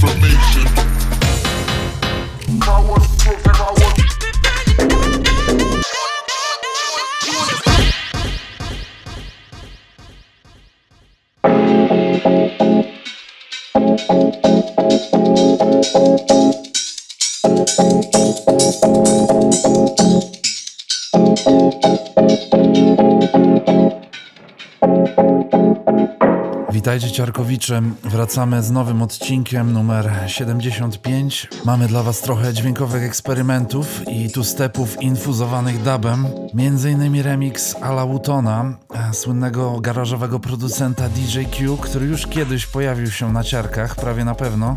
information. Witajcie Ciarkowicze, wracamy z nowym odcinkiem numer 75. Mamy dla Was trochę dźwiękowych eksperymentów i tu stepów infuzowanych dubem. Między innymi remix Ala Wootona, e, słynnego garażowego producenta DJQ, który już kiedyś pojawił się na ciarkach, prawie na pewno.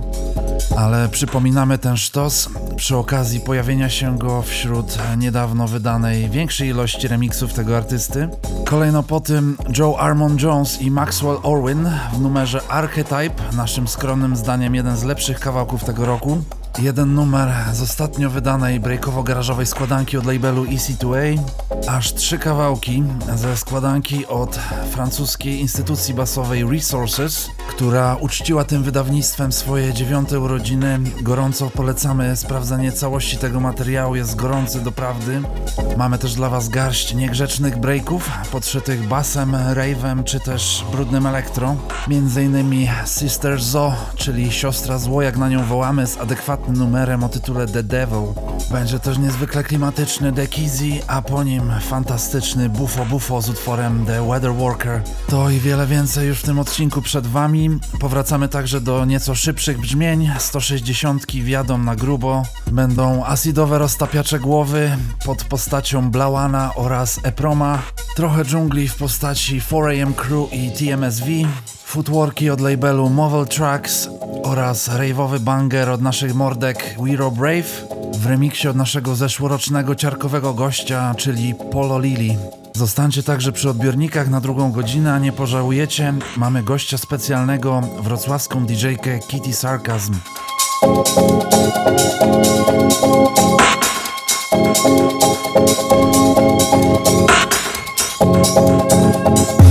Ale przypominamy ten sztos przy okazji pojawienia się go wśród niedawno wydanej większej ilości remixów tego artysty. Kolejno po tym Joe Armon Jones i Maxwell Orwin w numerze Archetype, naszym skromnym zdaniem jeden z lepszych kawałków tego roku. Jeden numer z ostatnio wydanej breakowo-garażowej składanki od labelu EC2A, aż trzy kawałki ze składanki od francuskiej instytucji basowej Resources, która uczciła tym wydawnictwem swoje dziewiąte urodziny. Gorąco polecamy sprawdzenie całości tego materiału, jest gorący doprawdy. Mamy też dla Was garść niegrzecznych breaków, podszytych basem, rave'em czy też brudnym elektro. Między innymi Sister Zo, czyli siostra zło, jak na nią wołamy, z adekwatnym numerem o tytule The Devil. Będzie też niezwykle klimatyczny The Kizzy, a po nim fantastyczny Buffo Buffo z utworem The Weather Worker. To i wiele więcej już w tym odcinku przed Wami. Powracamy także do nieco szybszych brzmień. 160 wjadą na grubo. Będą acidowe roztapiacze głowy pod postacią Blauana oraz Eproma. Trochę dżungli w postaci 4AM Crew i TMSV. Footworki od labelu Movel Tracks oraz rave'owy banger od naszych mordek Wiro Brave w remiksie od naszego zeszłorocznego ciarkowego gościa, czyli Polo Lili. Zostańcie także przy odbiornikach na drugą godzinę, a nie pożałujecie. Mamy gościa specjalnego, wrocławską DJ-kę Kitty Sarkazm. Thank you.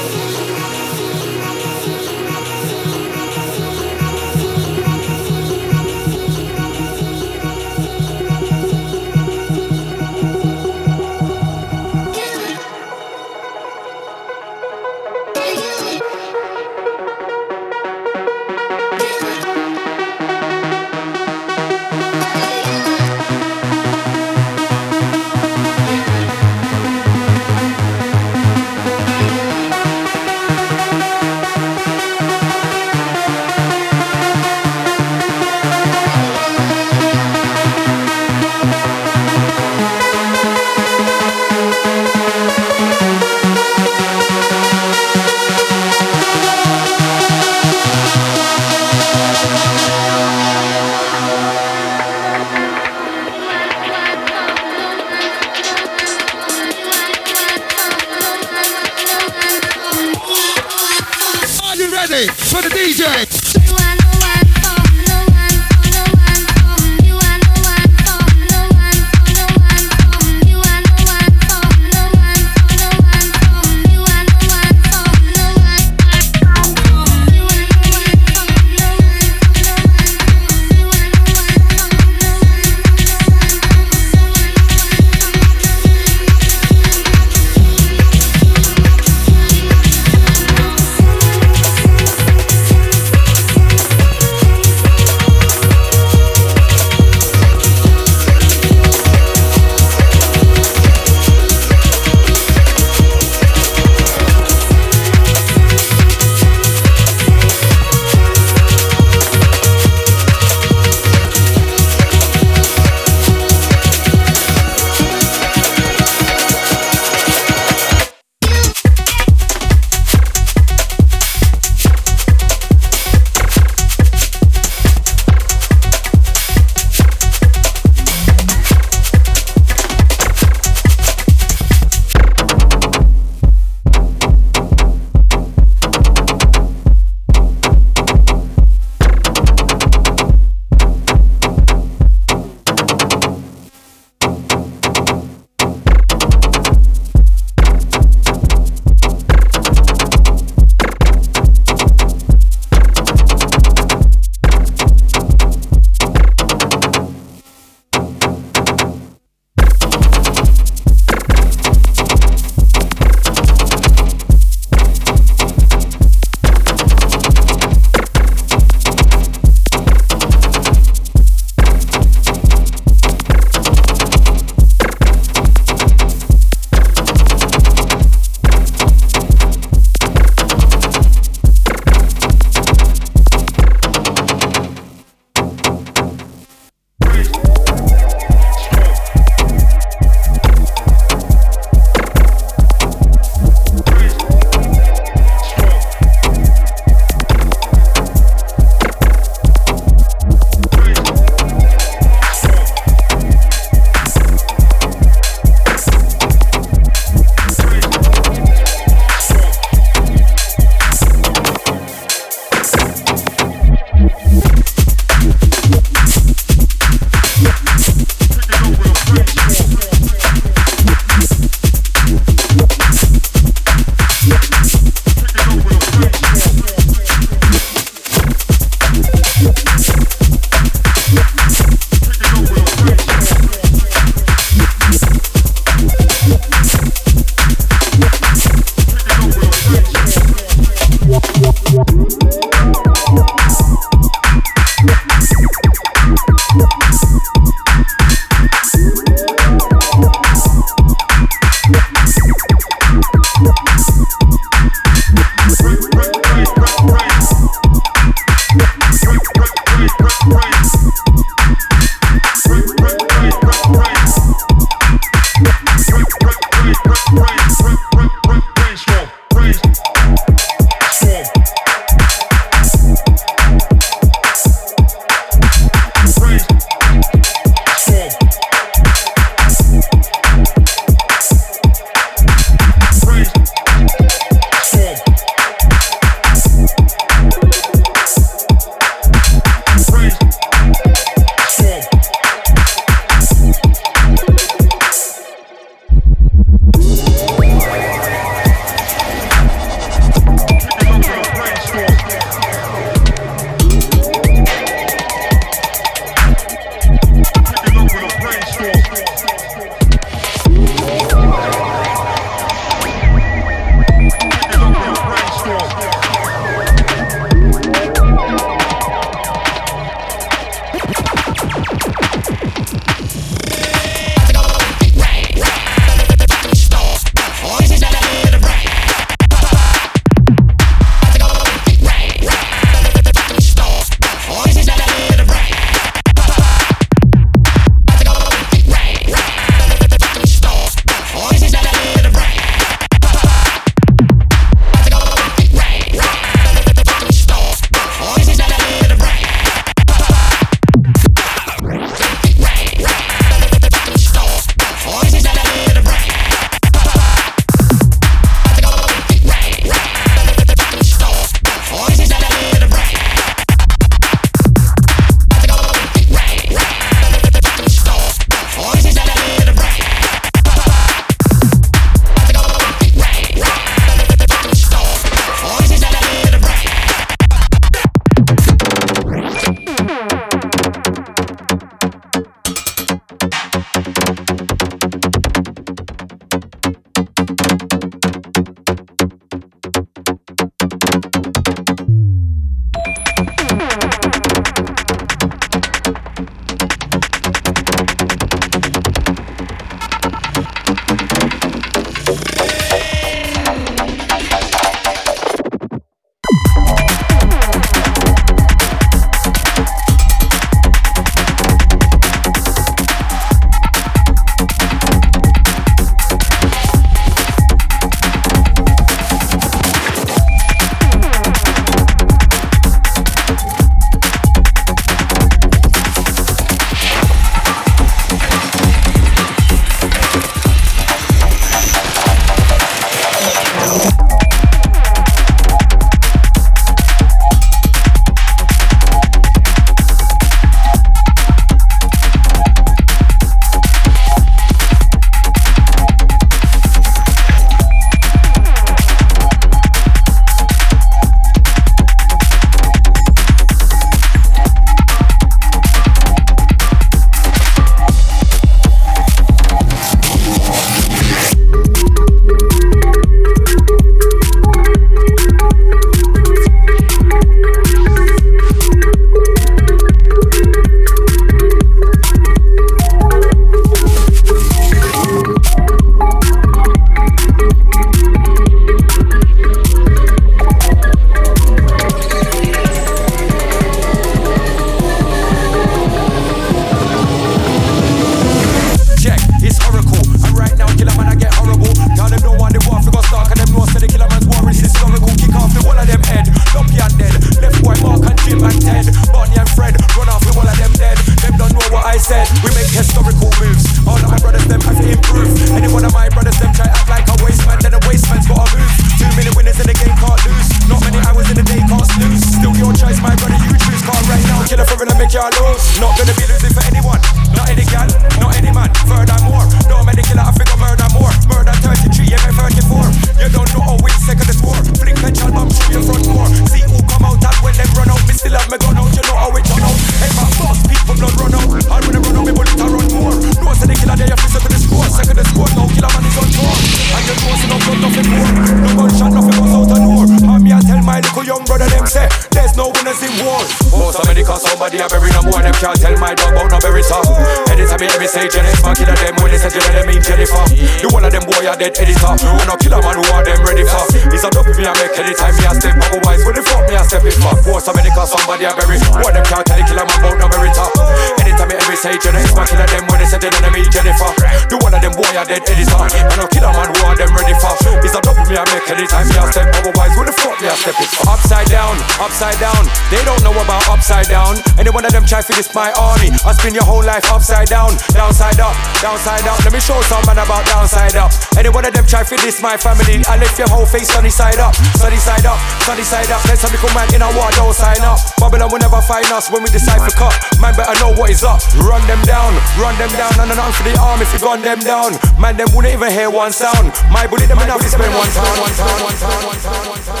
if it is my family, I left your whole face sunny side up, sunny side up, sunny side up. Next time you come man in our war, don't sign up. Babylon will never find us when we decide for cut. Man better know what is up. Run them down, run them down, and an for the arm if you gun them down. Man, them wouldn't even hear one sound. My bullet, them enough to spend one time.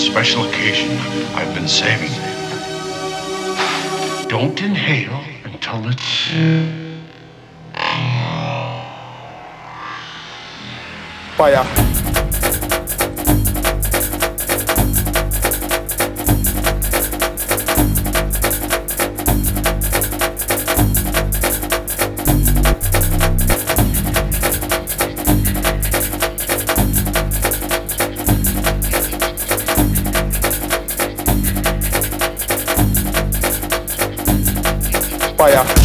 special occasion I've been saving. Don't inhale until it's. Fire. fire.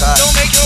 Don't make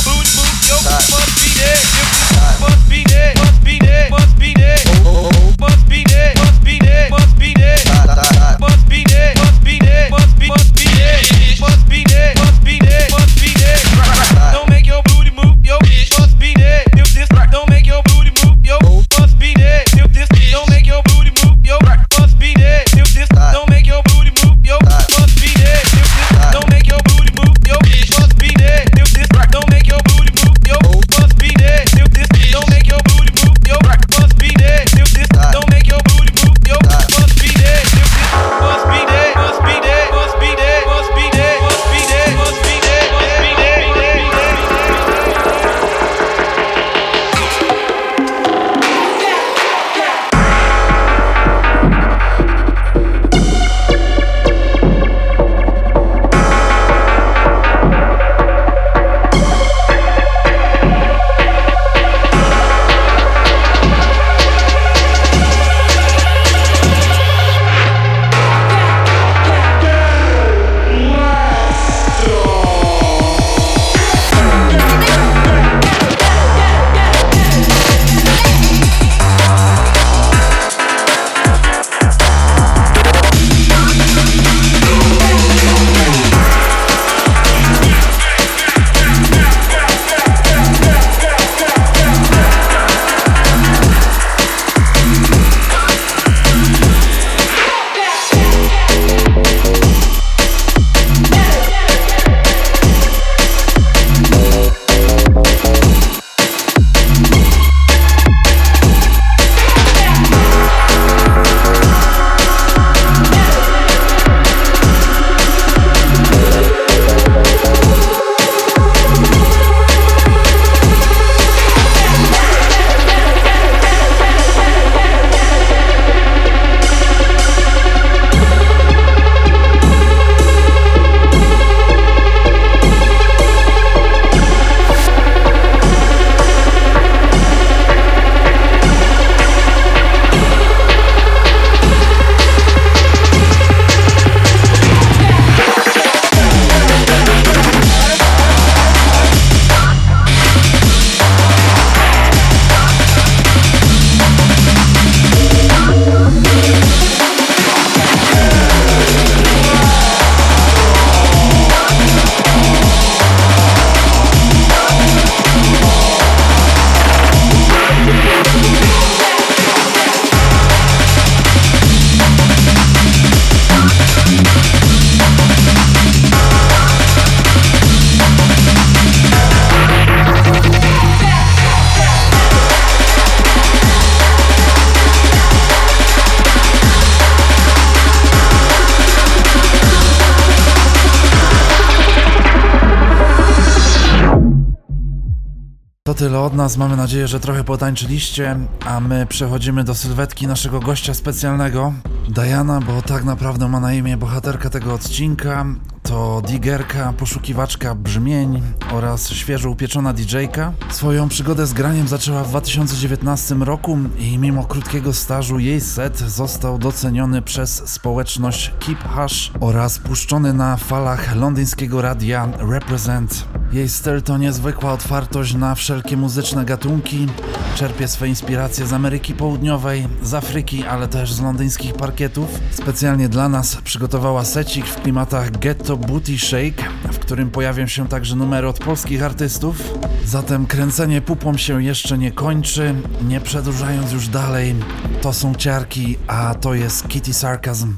że trochę potańczyliście, a my przechodzimy do sylwetki naszego gościa specjalnego. Diana, bo tak naprawdę ma na imię bohaterka tego odcinka. To digerka, poszukiwaczka brzmień oraz świeżo upieczona DJ-ka. Swoją przygodę z graniem zaczęła w 2019 roku i mimo krótkiego stażu jej set został doceniony przez społeczność Keep Hush oraz puszczony na falach londyńskiego radia Represent. Jej styl to niezwykła otwartość na wszelkie muzyczne gatunki. Czerpie swe inspiracje z Ameryki Południowej, z Afryki, ale też z londyńskich parkietów. Specjalnie dla nas przygotowała secik w klimatach Ghetto Booty Shake, w którym pojawią się także numery od polskich artystów. Zatem kręcenie pupą się jeszcze nie kończy. Nie przedłużając już dalej, to są ciarki, a to jest Kitty Sarcasm.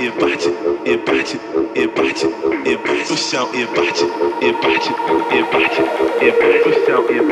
E bate, e bate, e bate, e bate. No chão e bate, e bate, e bate, e bate. No chão e bate,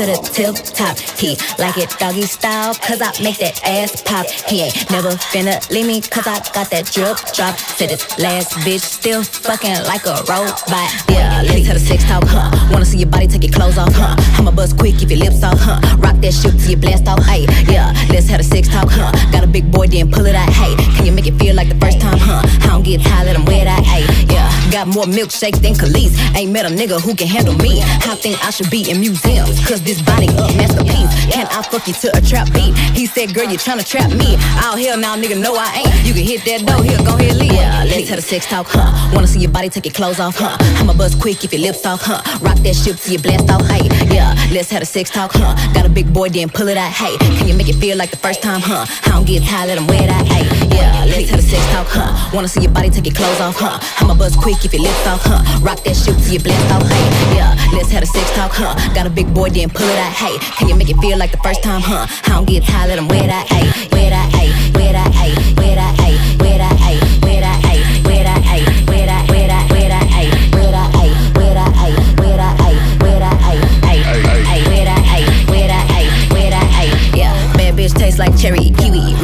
to the tip top. He like it doggy style, cause I make that ass pop. He ain't never finna leave me, cause I got that drip drop. Said this last bitch still fucking like a robot. Yeah, let's have a sex talk, huh? Wanna see your body take your clothes off, huh? I'ma buzz quick, keep your lips off, huh? Rock that shit till you blast off, hey. Yeah, let's have a sex talk, huh? Got a big boy, then pull it out, hey. Can you make it feel like the first time, huh? I don't get tired, let him wear that, hey. Yeah, got more milkshakes than Kelis. Ain't met a nigga who can handle me. I think I should be in museums, cause this body a masterpiece. Can I fuck you to a trap beat? He said, girl, you tryna trap me. Oh, hell now, nigga, no, I ain't. You can hit that door, here, go ahead, leave. Yeah, let's have a sex talk, huh? Wanna see your body take your clothes off, huh? I'ma buzz quick, if your lips off, huh? Rock that shit till you blast off, hey. Yeah, let's have a sex talk, huh? Got a big boy, then pull it out, hey. Can you make it feel like the first time, huh? I don't get tired, let him wear that, hey. Yeah, let's have a sex talk, huh? Wanna see your body take your clothes off, huh? I'ma buzz quick, keep your lips off, huh? Rock that shit till you blast off, hey. Yeah, let's have a sex talk, huh? Got a big boy, then pull it out, hey. Can you make it feel like the first time, huh? I don't get tired, let him wear that, hey. Wear that, hey. Wear that, hey. Wear that, hey. Wear that, hey. Wear that, hey. Wear that, hey. Wear that, wear that, wear that, hey. Wear that, hey. Wear that, hey. Wear that, hey. Wear that, hey. Hey, hey. Wear that, hey. Wear that, hey. Wear that, hey. Yeah, bad bitch tastes like cherry.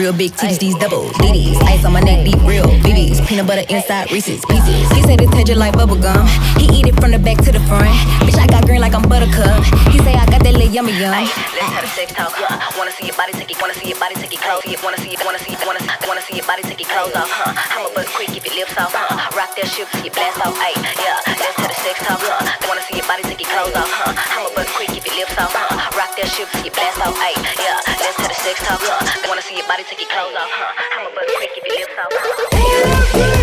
Real big titties, these double DDs. Ice on my neck, deep real BBs. Peanut butter inside Reese's pieces. He said it taste just like bubble gum. He eat it from the back to the front. Bitch, I got green like I'm buttercup. He say I got that little yummy yum. Let's have a sex talk. Huh? Wanna see your body take it. Wanna see your body take it clothes. See it. Wanna see it. Wanna see it. Wanna wanna see your body take it clothes off. Huh? I'ma buzz quick, keep your lips off. Huh? Rock that shit till you blast off. Ay, yeah. Let's have a sex talk. Huh? Wanna see your body take it clothes off. Huh? I'ma your lips off. Huh? Rock that shit you blast off. Ay, yeah. Let's have a sex talk. Huh? Wanna see your body take your clothes off. Huh? I'ma buzz quick, keep your lips off. Huh?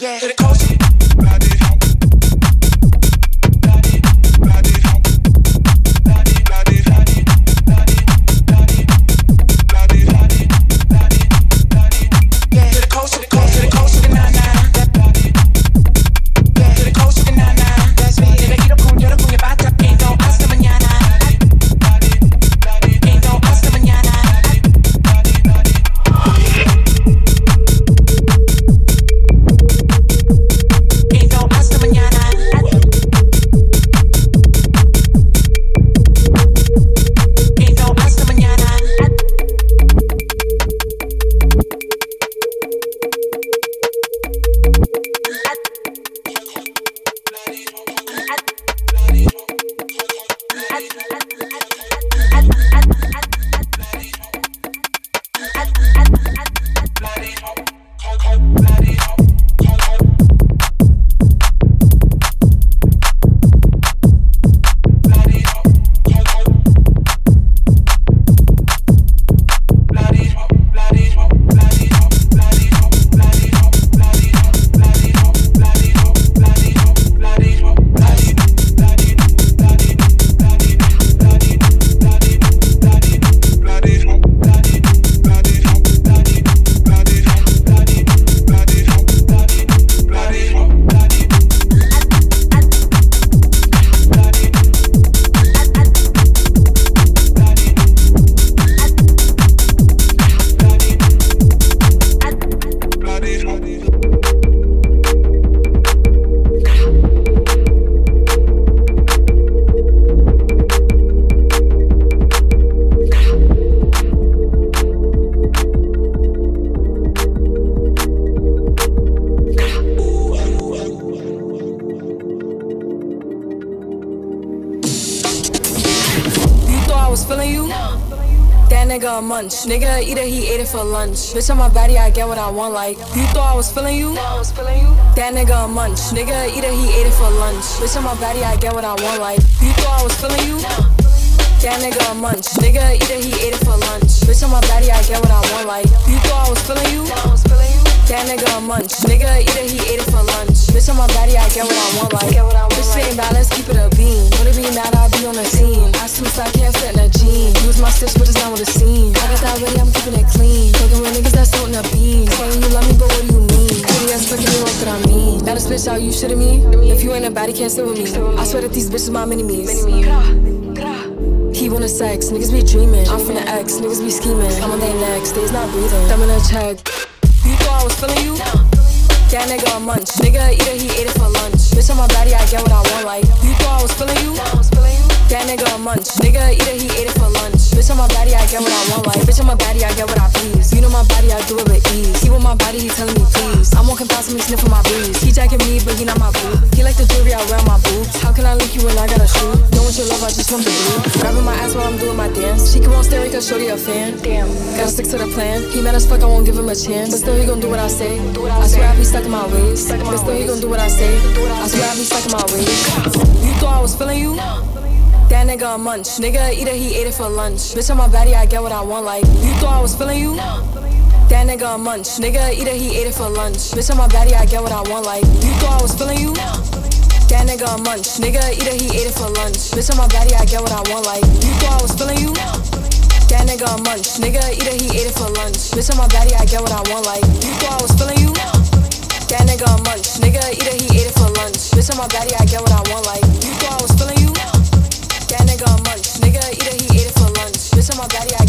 Yeah. Hit it close. Bitch on my body, I get what I want. Like you thought I was feeling you? That nigga a munch. Nigga either he ate it for lunch. Bitch on my body, I get what I want. Like you thought I was feeling scheming. I'm on their necks, they's not breathing. Them in a check. You thought I was feeling you? That nigga a munch. Nigga either he ate it for lunch. Bitch on my body, I get what I want. Like you thought I was feeling you? That nigga a munch. Nigga either he ate it for lunch. Bitch on my body, I get what I want. Like bitch on my body, I get what I please. You know my body, I do it with ease. He want my body, he telling me please. I'm walking past him, he sniffing my breeze. He jacking me, but he not my boo. He like the jewelry I wear my boobs. How can I link you when I got a shoe? Don't want your love, I just want the blue. Grabbing my ass while I'm doing my dance. She keep on staring cause shorty a fan. Damn. Gotta stick to the plan. He mad as fuck, I won't give him a chance. But still he gon' do what I say. I swear I be stuck in my ways. But still he gon' do what I say. I swear I be stuck in my ways. You thought I was feeling you? That nigga a munch. Nigga either he ate it for lunch. Bitch on my body, I get what I want. Like you thought I was feeling you? That nigga a munch. Nigga either he ate it for lunch. Bitch on my body, I get what I want. Like you thought I was feeling you? That nigga a munch. Nigga either he ate it for lunch. Bitch on my body, I get what I want. Like you thought I was feeling you? That nigga a munch. Nigga either he ate it for lunch. Bitch on my body, I get what I want. Like you thought I was feeling you? That nigga a munch. Nigga either he ate it for lunch. Bitch on my body, I get what I want. Like you thought I was munch. Nigga either he ate it for lunch. Bitch on my body, I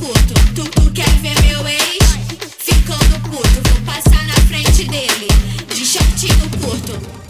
puto. Tu, tu quer ver meu ex? Ficando puto, vou passar na frente dele. De shortinho curto.